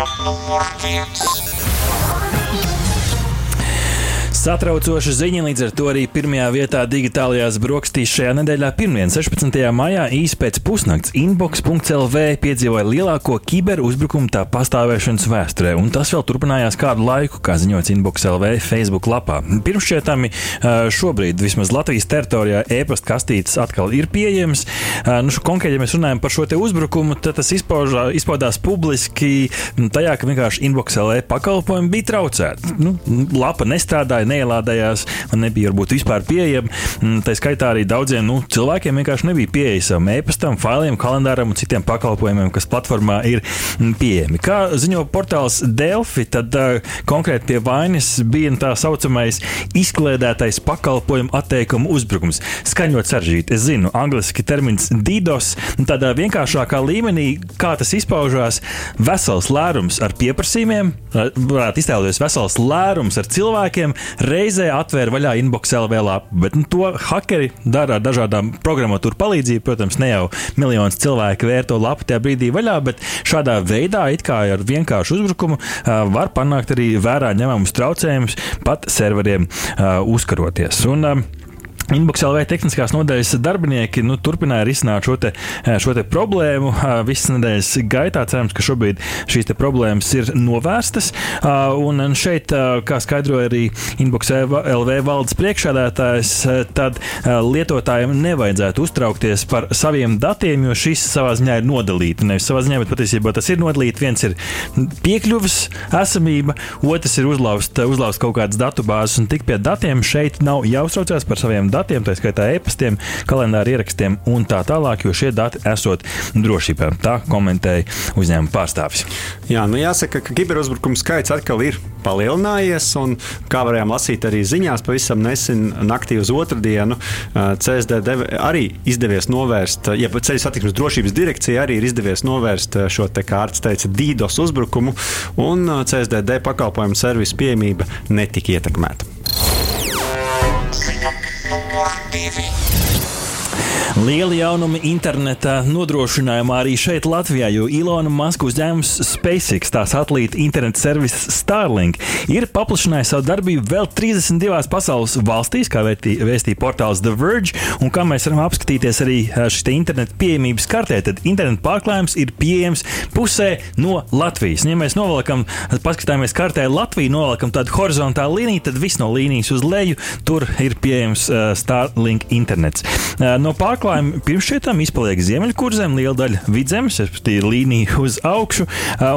Ziņa numur viens. Satraucoša ziņa, līdz ar to arī pirmajā vietā digitālajās brokastīs šajā nedēļā, pirmdien, 16. maijā, īsi pēc pusnakts, inbox.lv piedzīvoja lielāko kiberuzbrukumu tā pastāvēšanas vēsturē, un tas vēl turpinājās kādu laiku, kā ziņots inbox.lv Facebook lapā. Pirmšķietami šobrīd, vismaz Latvijas teritorijā, e-pasta kastītes atkal ir pieejamas. Nu, konkrēti, ja mēs runājam par šo uzbrukumu, tad tas izpaužā, izpaudās publiski tajā, ka vienkārši inbox.lv pakalpojumi bija traucēti. Nu, lapa nestrādāja neielādējās, man nebija varbūt vispār pieejama. Mm, tā skaitā arī daudziem nu, cilvēkiem vienkārši nebija pieeja savam e-pastam, failiem, kalendāram un citiem pakalpojumiem, kas platformā ir mm, pieejami. Kā ziņo portāls Delphi, tad uh, konkrēti pie vainas bija tā saucamais izkliedētais pakalpojumu atteikumu uzbrukums. Skaņot sarežģīti, es zinu, angliski termins DDoS, tādā vienkāršākā līmenī, kā tas izpaužās, vesels lērums ar pieprasījumiem, varētu iztēloties vesels lērums ar cilvēkiem, reizē atvēra vaļā inbox LV lapu. Bet nu, to hakeri dara ar dažādām programmatūra palīdzību. Protams, ne jau miljonus cilvēku vērto lapu tajā brīdī vaļā, bet šādā veidā, it kā ar vienkāršu uzbrukumu, var panākt arī vērā ņemamus traucējumus pat serveriem uzkaroties. Un, Inbox LV tehniskās nodaļas darbinieki nu, turpināja risināt šo, te, šo te problēmu. Visas nedēļas gaitā cerams, ka šobrīd šīs problēmas ir novērstas. Un šeit, kā skaidroja arī Inbox LV valdes priekšādātājs, tad lietotājiem nevajadzētu uztraukties par saviem datiem, jo šis savā ziņā ir nodalīts. Nevis savā ziņā, bet patiesībā tas ir nodalīts. Viens ir piekļuves esamība, otrs ir uzlauzt, uzlauzt kaut kādas datubāzes un tik pie datiem. Šeit nav jāuztraucās par saviem datiem datiem, tā skaitā e-pastiem, kalendāra ierakstiem un tā tālāk, jo šie dati esot drošībā. Tā komentēja uzņēmuma pārstāvis. Jā, nu jāsaka, ka kiberuzbrukumu skaits atkal ir palielinājies, un kā varējām lasīt arī ziņās, pavisam nesen naktī uz otrdienu CSDD arī izdevies novērst, ja ceļu satiksmes drošības direkcija arī ir izdevies novērst šo te kārtas teica DDoS uzbrukumu, un CSDD pakalpojumu servisu pieejamība netika ietekmēta. Ziņa numur divi. Lieli jaunumi interneta nodrošinājumā arī šeit, Latvijā, jo Ilona Maska uzņēmums SpaceX, tā satelīta interneta servis Starlink, ir paplašinājis savu darbību vēl 32 pasaules valstīs, kā vēstīja portāls The Verge, un kā mēs varam apskatīties arī šī interneta pieejamības kartē, tad interneta pārklājums ir pieejams pusē no Latvijas. Un, ja mēs novelkam, paskatāmies kartē Latviju, novelkam tādu horizontālu līniju, tad viss no līnijas uz leju tur ir pieejams uh, Starlink internets. No pārklājuma šiem izpaliek ziemeļkurzem, liela daļa vidzemes, respektīvi līnija uz augšu,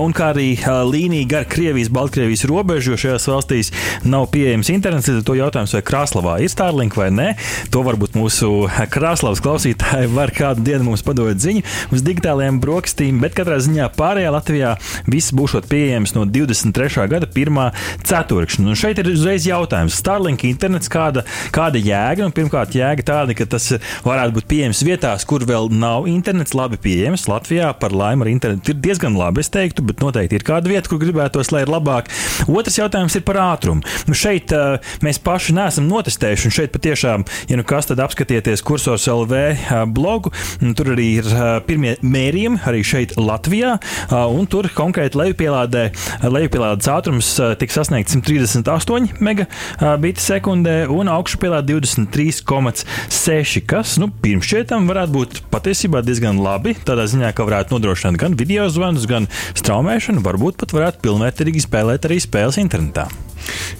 un kā arī līnija gar Krievijas, Baltkrievijas robežu, jo šajās valstīs nav pieejams internets. Tad to jautājums, vai Krasnodarbā ir Starlink vai nē, to varbūt mūsu Krasnodarbas klausītāji var kādu dienu mums padot ziņu uz digitālajiem brokastīm, bet katrā ziņā pārējā Latvijā viss būs pieejams no 23. gada 1. ceturkšņa. Un šeit ir uzreiz jautājums, Starlink internets, kāda, kāda jēga? Un pirmkārt, jēga tāda, ka tas varētu būt pieejams vietās, kur vēl nav internets, labi pieejams. Latvijā par laimi ar internetu ir diezgan labi, es teiktu, bet noteikti ir kāda vieta, kur gribētos, lai ir labāk. Otrs jautājums ir par ātrumu. Nu, šeit uh, mēs paši neesam notestējuši, un šeit patiešām, ja nu kas, tad apskatieties kursors LV uh, blogu. Tur arī ir uh, pirmie mērījumi, arī šeit Latvijā, uh, un tur konkrēti lejupielādē, lejupielādes ātrums uh, tiks sasniegts 138 megabits sekundē un augšupielādē 23,6, kas nu, pirms šķietam varētu būt patiesībā diezgan labi. Tādā ziņā, ka varētu nodrošināt gan video zvanus, gan straumēšanu, varbūt pat varētu pilnvērtīgi spēlēt arī spēles internetā.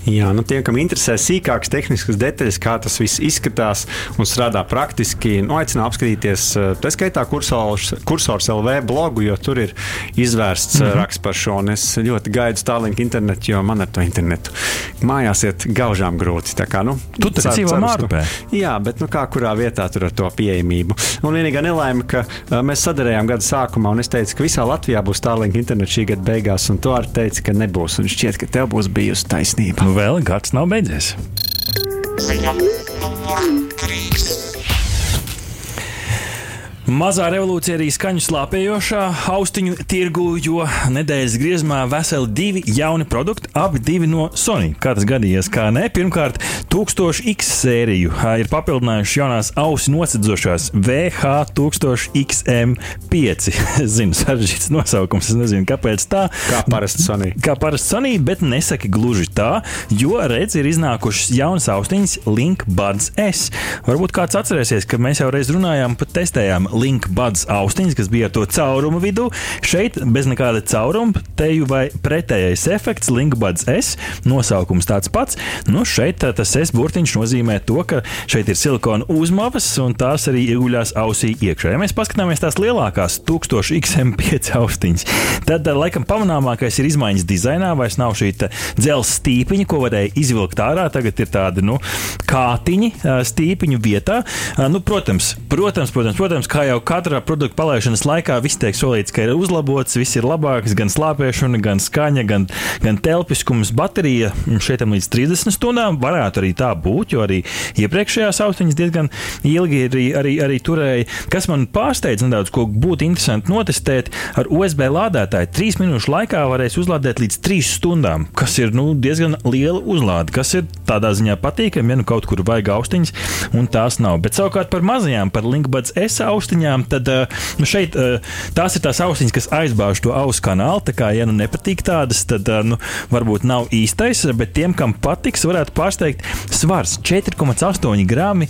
Jā, nu tie, kam interesē sīkākas tehniskas detaļas, kā tas viss izskatās un strādā praktiski, nu, aicinu apskatīties eh, tā skaitā kursors, kursors LV blogu, jo tur ir izvērsts mm -hmm. raksts par šo. Un es ļoti gaidu Starlink internetu, jo man ar to internetu mājās iet gaužām grūti. Tā kā, nu, tu tur dzīvo mārpē. Jā, bet nu, kā kurā vietā tur ar to pieejamību. Un vienīgā nelaime, ka uh, mēs sadarījām gada sākumā, un es teicu, ka visā Latvijā būs Starlink internets šī gada beigās, un tu arī teici, ka nebūs. Un šķiet, ka tev būs bijusi taisnība. Nu, vēl gads nav beidzies. Ziņa numur trīs. Mazā revolūcija arī skaņu slāpējošā austiņu tirgu, jo nedēļas griezumā veseli divi jauni produkti, abi divi no Sony. Kā tas gadījies, kā ne? Pirmkārt, 1000X sēriju ir papildinājuši jaunās ausu nosedzošās VH1000XM5. Zinu, sarežģīts nosaukums, es nezinu, kāpēc tā. Kā parasti Sony. Kā parasti Sony, bet nesaki gluži tā, jo redz, ir iznākušas jaunas austiņas Link Buds S. Varbūt kāds atcerēsies, ka mēs jau reiz runājām, pat testējām Link Buds austiņas, kas bija ar to caurumu vidū. Šeit bez nekāda cauruma, teju vai pretējais efekts, Link Buds S. Nosaukums tāds pats. Nu, šeit tas S burtiņš nozīmē to, ka šeit ir silikona uzmavas un tās arī ieguļās ausī iekšā. Ja mēs paskatāmies tās lielākās 1000 XM5 austiņas, tad laikam pamanāmākais ir izmaiņas dizainā. Vairs nav šī dzelzceļa stīpiņa, ko varēja izvilkt ārā. Tagad ir tādi nu, kātiņi stīpiņu vietā. Nu, protams, protams, protams, protams, kā jau katrā produkta palaišanas laikā, viss tiek solīts, ka ir uzlabots, viss ir labāks, gan slāpēšana, gan skaņa, gan, gan telpiskums, baterija. Šeit līdz 30 stundām varētu arī tā būt, jo arī iepriekšējās austiņas diezgan ilgi arī, arī, arī turēja. Kas man pārsteidz nedaudz, ko būtu interesanti notestēt, ar USB lādētāju 3 minūšu laikā varēs uzlādēt līdz 3 stundām, kas ir nu, diezgan liela uzlāde, kas ir tādā ziņā patīkami, ja nu kaut kur vajag austiņas, un tās nav. Bet savukārt par mazajām, par Linkbuds S austiņām, tad nu, šeit tās ir tās austiņas, kas aizbāž to ausu kanālu. Tā kā, ja nu nepatīk tādas, tad nu, varbūt nav īstais, bet tiem, kam patiks, varētu pārsteigt svars 4,8 grami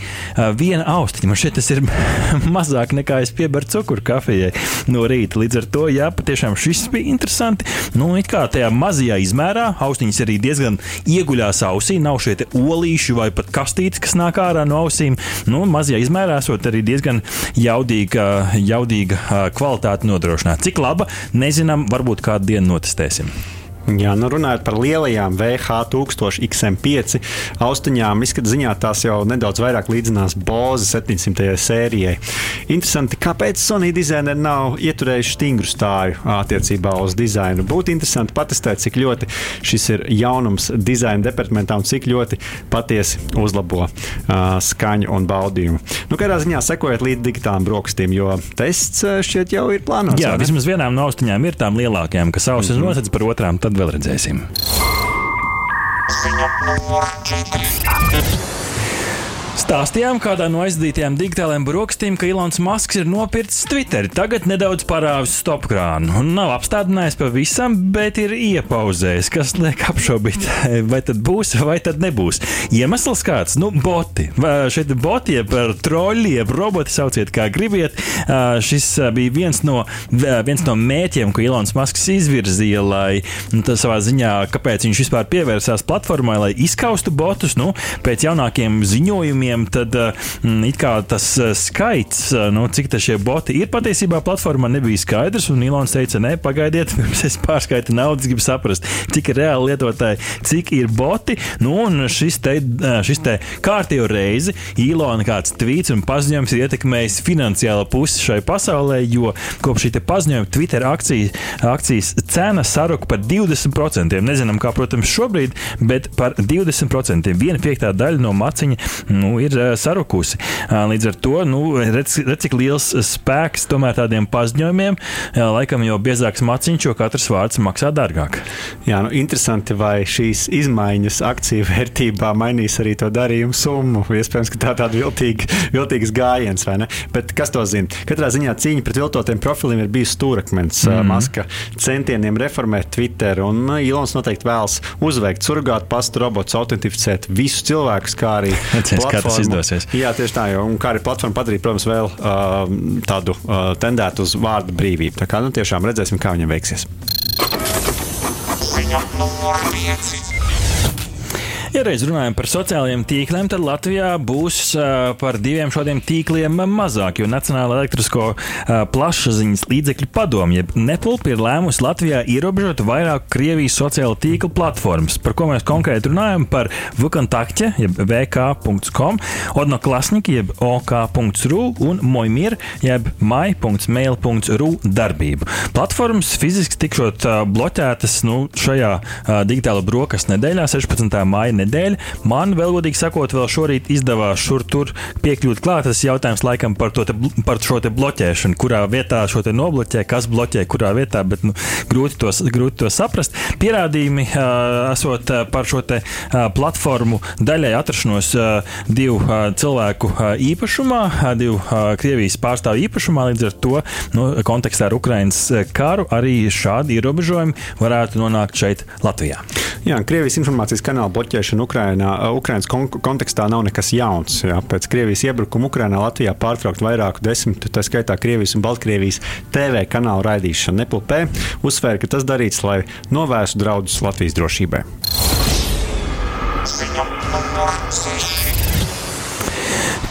viena austiņa. Man šeit tas ir mazāk nekā es pieberu cukuru kafijai no rīta. Līdz ar to, jā, patiešām šis bija interesanti. Nu, it kā tajā mazajā izmērā austiņas arī diezgan ieguļās ausī, nav šie olīši vai pat kastītes, kas nāk ārā no ausīm. Nu, mazajā izmērā esot arī diezgan jaudīga, jaudīga kvalitāte nodrošināta. Cik laba, nezinām, varbūt kādu dienu notestēsim. Jā, nu runājot par lielajām VH1000 XM5 austiņām, izskatās ziņā tās jau nedaudz vairāk līdzinās Boze 700. sērijai. Interesanti, kāpēc Sony dizaineri nav ieturējuši stingru stāju attiecībā uz dizainu. Būtu interesanti patestēt, cik ļoti šis ir jaunums dizaina departamentā un cik ļoti patiesi uzlabo uh, skaņu un baudījumu. Nu, kādā ziņā sekojot līdz digitālām brokastīm, jo tests šķiet jau ir plānots. Jā, vismaz vienām no austiņām ir tām lielākajām, kas ausis mm -hmm. nosedz par otrām. Tad vēl redzēsim. Ziņa numur 4. Stāstījām kādā no aizdītajām digitālajām brokastīm, ka Ilons Masks ir nopircis Twitter. Tagad nedaudz parāvis stopkrānu. Nav apstādinājis pavisam, bet ir iepauzējis, kas liek apšaubīt, vai tad būs, vai tad nebūs. Iemesls kāds - nu, boti. Šeit boti, jeb troļļi, jeb roboti, sauciet kā gribiet. Šis bija viens no, viens no mēķiem, ko Ilons Masks izvirzīja, lai nu, tas savā ziņā, kāpēc viņš vispār pievērsās platformai, lai izskaustu botus. Nu, pēc jaunākiem ziņojumiem uzņēmumiem, tad mm, tas skaits, nu, cik šie boti ir patiesībā platformā, nebija skaidrs. Un Ilons teica, nē, pagaidiet, pirms es pārskaitu naudas, gribu saprast, cik ir reāli lietotāji, cik ir boti. Nu, un šis te, šis te kārtīgi reizi Ilona kāds tvīts un paziņojums ir ietekmējis finansiālo pusi šai pasaulē, jo kopš šī paziņojuma Twitter akcijas, akcijas cena saruka par 20%. Nezinām, kā, protams, šobrīd, bet par 20%. Viena piektā daļa no maciņa nu, ir eh, sarukusi. Līdz ar to, nu, redz, redz cik liels spēks tomēr tādiem paziņojumiem, laikam jau biezāks maciņš, jo katrs vārds maksā dārgāk. Jā, nu, interesanti, vai šīs izmaiņas akciju vērtībā mainīs arī to darījumu summu. Iespējams, ka tā ir tāda viltīga, viltīgas gājiens, vai ne? Bet kas to zina? Katrā ziņā cīņa pret viltotiem profiliem ir bijusi stūrakmens mm. Maska centieniem reformēt Twitter, un Ilons noteikti vēlas uzveikt surgātu pastu robotus, autentificēt visus cilvēkus, kā arī platformu tas izdosies. Jā, tieši tā, jo kā arī platforma padarīt, protams, vēl uh, tādu uh, tendētu uz vārdu brīvību. Tā kā nu, tiešām redzēsim, kā viņam veiksies. Ziņa numur 5. Ja reiz runājam par sociālajiem tīkliem, tad Latvijā būs par diviem šādiem tīkliem mazāk, jo Nacionāla elektrisko plašsaziņas līdzekļu padomju, jeb NEPLP, ir lēmusi Latvijā ierobežot vairāk Krievijas sociālo tīklu platformas. Par ko mēs konkrēti runājam? Par VKontakte, jeb vk.com, Odnoklasniki, jeb ok.ru un Mojmir, jeb mai.mail.ru darbību. Platformas fiziski tikšot bloķētas nu, šajā digitāla brokastu nedēļā, 16. māja nedēļa. Man, vēl godīgi sakot, vēl šorīt izdevās šur tur piekļūt klāt. Tas jautājums laikam par, te, par šo te bloķēšanu, kurā vietā šo te nobloķē, kas bloķē, kurā vietā, bet nu, grūti, to, grūti to saprast. Pierādījumi uh, esot uh, par šo te uh, platformu daļai atrašanos uh, divu uh, cilvēku uh, īpašumā, uh, divu uh, Krievijas pārstāvju īpašumā. Līdz ar to nu, kontekstā ar Ukraiņas karu arī šādi ierobežojumi varētu nonākt šeit, Latvijā. Jā, Krievijas informācijas kanāla bloķēšana Ukrainā, Ukrainas kon kontekstā nav nekas jauns. Jā. Pēc Krievijas iebrukuma Ukrainā Latvijā pārtraukt vairāku desmitu, tā skaitā Krievijas un Baltkrievijas TV kanālu raidīšana Nepulpē, uzsvēra, ka tas darīts, lai novērstu draudus Latvijas drošībai.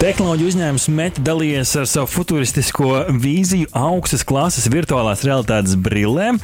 Tehnoloģiju uzņēmums Meta dalījies ar savu futuristisko vīziju augstas klases virtuālās realitātes brillēm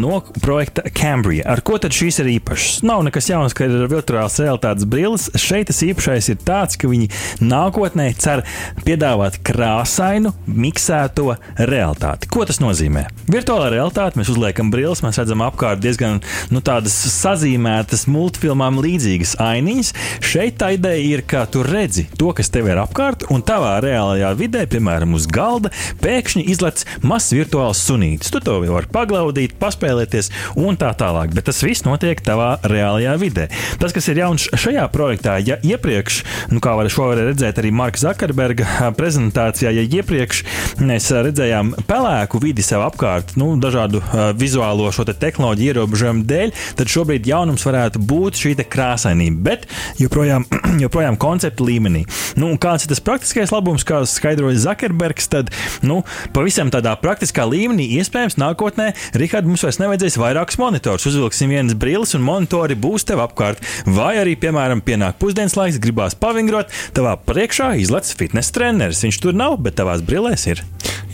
no projekta Cambria. Ar ko tad šīs ir īpašas? Nav nekas jauns, ka ir virtuālās realitātes brilles. Šeit tas īpašais ir tāds, ka viņi nākotnē cer piedāvāt krāsainu, miksēto realitāti. Ko tas nozīmē? Virtuālā realitāte mēs uzliekam brilles, mēs redzam apkārt diezgan nu, tādas sazīmētas, multfilmām līdzīgas ainiņas. Šeit tā ideja ir, ka tu redzi to, kas tev ir apkārt, un tavā reālajā vidē, piemēram, uz galda, pēkšņi izlec mazs virtuāls sunītis. Tu to vari paglaudīt, paspēlēties un tā tālāk. Bet tas viss notiek tavā reālajā vidē. Tas, kas ir jauns šajā projektā, ja iepriekš, nu, kā var var redzēt arī Marka Zakarberga prezentācijā, ja iepriekš mēs redzējām pelēku vidi sev apkārt, nu, dažādu uh, vizuālo šo te tehnoloģiju ierobežojumu dēļ, tad šobrīd jaunums varētu būt šī krāsainība, bet joprojām, joprojām konceptu līmenī. Nu, un kāds ir tas praktiskais labums, kā skaidroja Zakarbergs, tad nu, pavisam tādā praktiskā līmenī iespējams nākotnē, Rihard, mums vairs nevajadzēs vairākus monitorus. Uzvilksim vienas brilles un monitori būs tev apkārt. Vai arī, piemēram, pienāk pusdienas laiks, gribās pavingrot, tavā priekšā izlec fitnes treneris. Viņš tur nav, bet tavās brillēs ir.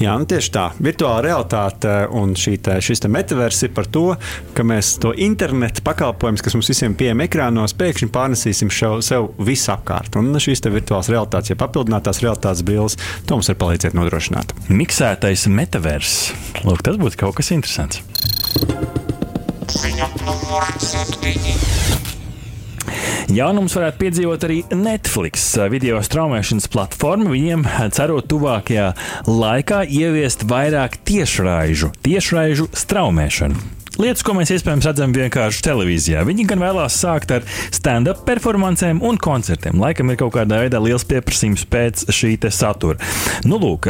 Jā, nu tieši tā. Virtuāla realitāte un šī te, šis te metavers ir par to, ka mēs to internetu pakalpojumus, kas mums visiem pieejami ekrānos, pēkšņi pārnesīsim šau, sev visapkārt. Un šīs virtuālās realitātes, ja papildinātās realitātes brilles, to mums var palīdzēt nodrošināt. Miksētais metavers. Lūk, tas būtu kaut kas interesants. Ziņa numur 7. Jaunums varētu piedzīvot arī Netflix video straumēšanas platforma. Viņiem cerot tuvākajā laikā ieviest vairāk tiešraižu, tiešraižu straumēšanu. Lietas, ko mēs iespējams redzam vienkārši televīzijā. Viņi gan vēlās sākt ar stand-up performancēm un koncertiem. Laikam ir kaut kādā veidā liels pieprasījums pēc šī satura. Nu, lūk,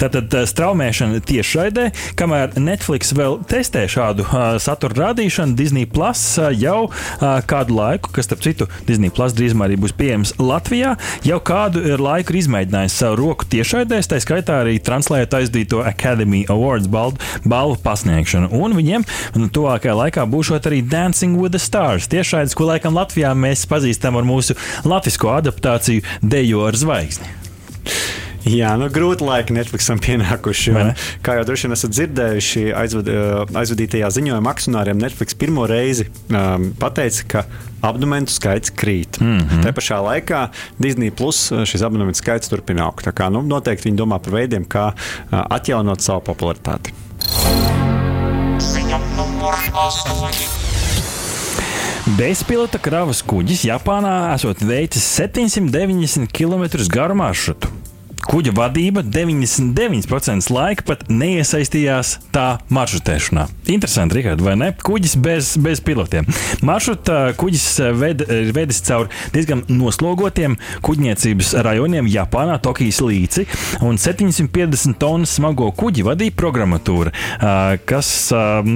tātad straumēšana tiešraidē, kamēr Netflix vēl testē šādu satura rādīšanu, Disney Plus jau kādu laiku, kas, starp citu, Disney Plus drīzumā arī būs pieejams Latvijā, jau kādu laiku ir izmēģinājis savu roku tiešraidēs, tā skaitā arī translējot aizdīto Academy Awards balvu, balvu pasniegšanu. Un viņiem Un tuvākajā laikā būšot arī Dancing with the Stars. Tiešādi, ko laikam Latvijā mēs pazīstam ar mūsu latviešu adaptāciju Dejo ar zvaigzni. Jā, nu, grūti laiki Netflixam pienākuši. Un, kā jau droši vien esat dzirdējuši, aizvad, aizvadītajā ziņojumā akcionāriem Netflix pirmo reizi um, pateica, ka abonementu skaits krīt. Mm. -hmm. Tā pašā laikā Disney Plus šis abonementu skaits turpina augt. Tā Kā, nu, noteikti viņi domā par veidiem, kā atjaunot savu popularitāti. Ziņa numur 8. Bezpilota kravas kuģis Japānā esot veicis 790 km garu maršrutu. Kuģa vadība 99% laika pat neiesaistījās tā maršrutēšanā. Interesanti, Rihard, vai ne? Kuģis bez, bez pilotiem. Maršruta kuģis ved, ir vedis cauri diezgan noslogotiem kuģniecības rajoniem Japānā, Tokijas līci, un 750 tonu smago kuģi vadīja programmatūra, ā, kas,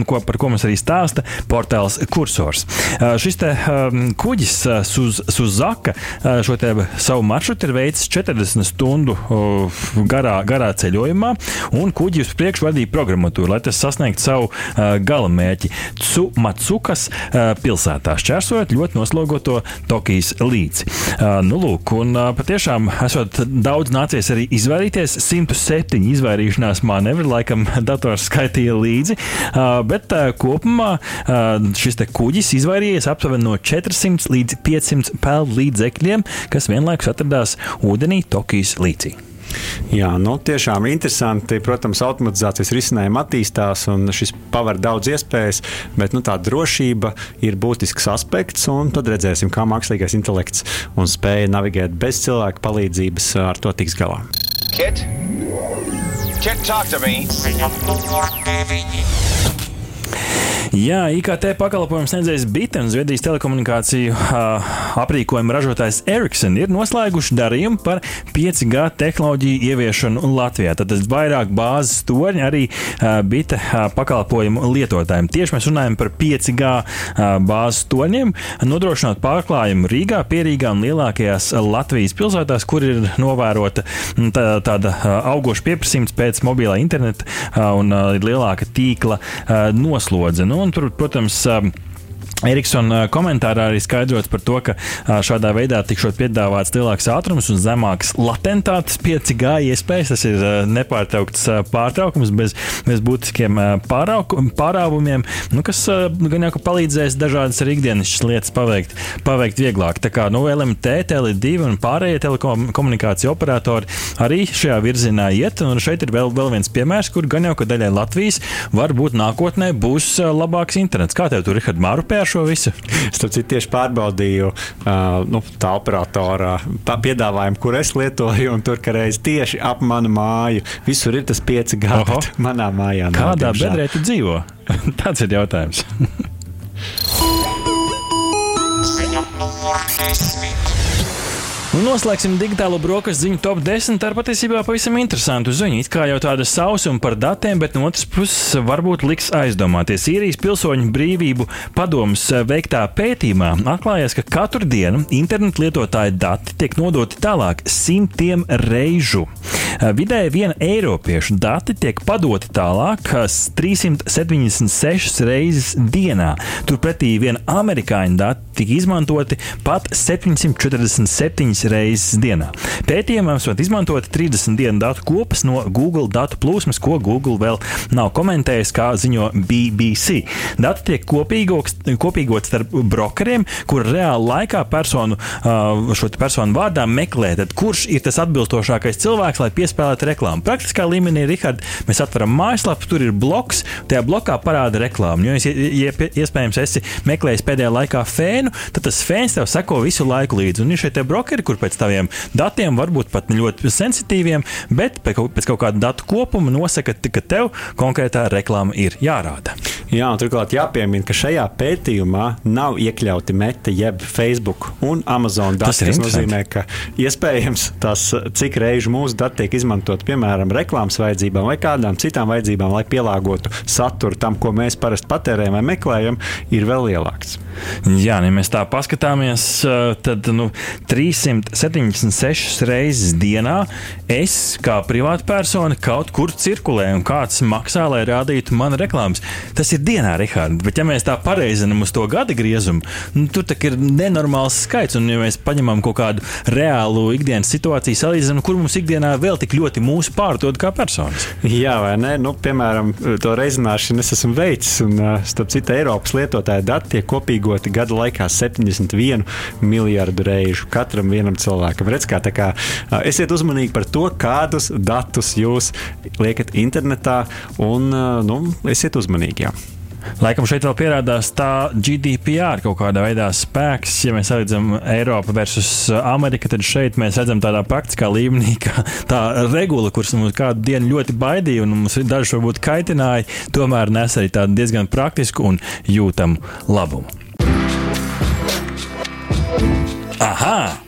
ko, par ko mums arī stāsta portāls Kursors. Ā, Šis te kuģis Suzaka šo te savu maršrutu ir veicis 40 stundu garā, garā ceļojumā, un kuģi uz priekšu vadīja programmatūru, lai tas sasniegtu savu uh, gala mērķi. Matsukas uh, pilsētā šķērsojot ļoti noslogoto Tokijas līci. Uh, nu, lūk, un uh, patiešām esot daudz nācies arī izvairīties. 107 izvairīšanās manevri, laikam dators skaitīja līdzi, uh, bet uh, kopumā uh, šis kuģis izvairījies aptuveni no 400 līdz 500 pelnu līdzekļiem, kas vienlaikus atradās ūdenī Tokijas līcī. Jā, nu, tiešām interesanti. Protams, automatizācijas risinājumi attīstās, un šis paver daudz iespējas, bet nu, tā drošība ir būtisks aspekts. Tad redzēsim, kā mākslīgais intelekts un spēja navigēt bez cilvēka palīdzības ar to tiks galā. Kit? Kit, talk to me. Jā, IKT pakalpojums sniedzējs Bita un Zviedrijas telekomunikāciju uh, aprīkojuma ražotājs Ericsson ir noslēguši darījumu par 5G tehnoloģiju ieviešanu Latvijā. Tad tas vairāk bāzes torņi arī uh, Bita uh, pakalpojumu lietotājiem. Tieši mēs runājam par 5G uh, bāzes torņiem, nodrošinot pārklājumu Rīgā, Pierīgā un lielākajās Latvijas pilsētās, kur ir novērota tā, tāda uh, augoša pieprasījums pēc mobilā interneta uh, un uh, lielāka tīkla uh, noslodze. Nu, un tur, protams, Eriksona komentārā arī skaidrots par to, ka šādā veidā tikšot piedāvāts lielāks ātrums un zemāks latentātes 5G iespējas. Tas ir nepārtraukts pārtraukums bez, bez būtiskiem pārāvumiem, nu, kas gan jau palīdzēs dažādas arī ikdienas lietas paveikt, paveikt vieglāk. Tā kā nu, LMT, Tele2 un pārējie telekomunikāciju operatori arī šajā virzienā iet. Un šeit ir vēl, vēl viens piemērs, kur gan jau ka daļai Latvijas varbūt nākotnē būs labāks internets. Kā tev tur, Rihard, māru pēc? Šo visu? Starp citu, tieši pārbaudīju uh, nu, tā operatora piedāvājumu, kur es lietoju, un tur reiz tieši ap manu māju. Visur ir tas 5 gadi. Manā mājā. Nav, Kādā bedrē tu dzīvo? Tāds ir jautājums. Ziņa numur desmit. Un noslēgsim digitālo brokastu ziņu top 10 ar patiesībā pavisam interesantu ziņu. It kā jau tāda sausuma par datiem, bet no otras puses varbūt liks aizdomāties. Īrijas pilsoņu brīvību padomus veiktā pētījumā atklājās, ka katru dienu internetu lietotāju dati tiek nodoti tālāk simtiem reižu. Vidēji viena eiropiešu dati tiek padoti tālāk 376 reizes dienā. Turpretī viena amerikāņu dati tika izmantoti pat 747 reizes dienā. Pētījumam var izmantot 30 dienu datu kopas no Google datu plūsmas, ko Google vēl nav komentējis, kā ziņo BBC. Dati tiek kopīgot starp brokeriem, kur reāli laikā personu, šo personu vārdā meklē, tad kurš ir tas atbilstošākais cilvēks, lai piespēlētu reklāmu. Praktiskā līmenī, Rihard, mēs atveram mājaslapu, tur ir bloks, tajā blokā parāda reklāmu. Jo, ja iespējams, esi meklējis pēdējā laikā fēnu, tad tas fēns tev seko visu laiku līdzi. Un ir šie brokeri, kur pēc taviem datiem varbūt pat ļoti sensitīviem, bet pēc kaut kāda datu kopuma nosaka, ka tev konkrētā reklāma ir jārāda. Jā, un turklāt jāpiemina, ka šajā pētījumā nav iekļauti meta, jeb Facebook un Amazon dati. Tas Tas nozīmē, ka iespējams tas, cik reižu mūsu dati tiek izmantot, piemēram, reklāmas vajadzībām vai kādām citām vajadzībām, lai pielāgotu saturu tam, ko mēs parasti patērējam vai meklējam, ir vēl lielāks. Jā, ja mēs tā paskatāmies, eh, tad nu, 376 reizes dienā es kā privātpersona kaut kur cirkulēju, un kāds maksā, lai rādītu man reklāmas. Tas ir dienā, Rihards. Bet, ja mēs tā pareizinām uz to gada griezumu, nu, tur ir nenormāls skaits. Un, ja mēs paņemam kaut kādu reālu ikdienas situāciju, salīdzinām, kur mums ikdienā vēl tik ļoti mūsu pārdod kā personas. Jā, vai ne? Nu, piemēram, to reizināšanu es esmu veicis, un starp citu, Eiropas lietotāju dati tiek kopīgoti gada laikā 71 miljardu reižu katram vienam cilvēkam. Redz, kā, kā, esiet uzmanīgi par to, kādus datus jūs liekat internetā, un nu, esiet uzmanīgi. Jā. Laikam šeit vēl pierādās tā GDPR kaut kādā veidā spēks. Ja mēs salīdzinām Eiropu versus Ameriku, tad šeit mēs redzam tādā praktiskā līmenī, ka tā regula, kuras mums kādu dienu ļoti baidīja un mums dažs varbūt kaitināja, tomēr nes arī tādu diezgan praktisku un jūtamu labumu. Aha!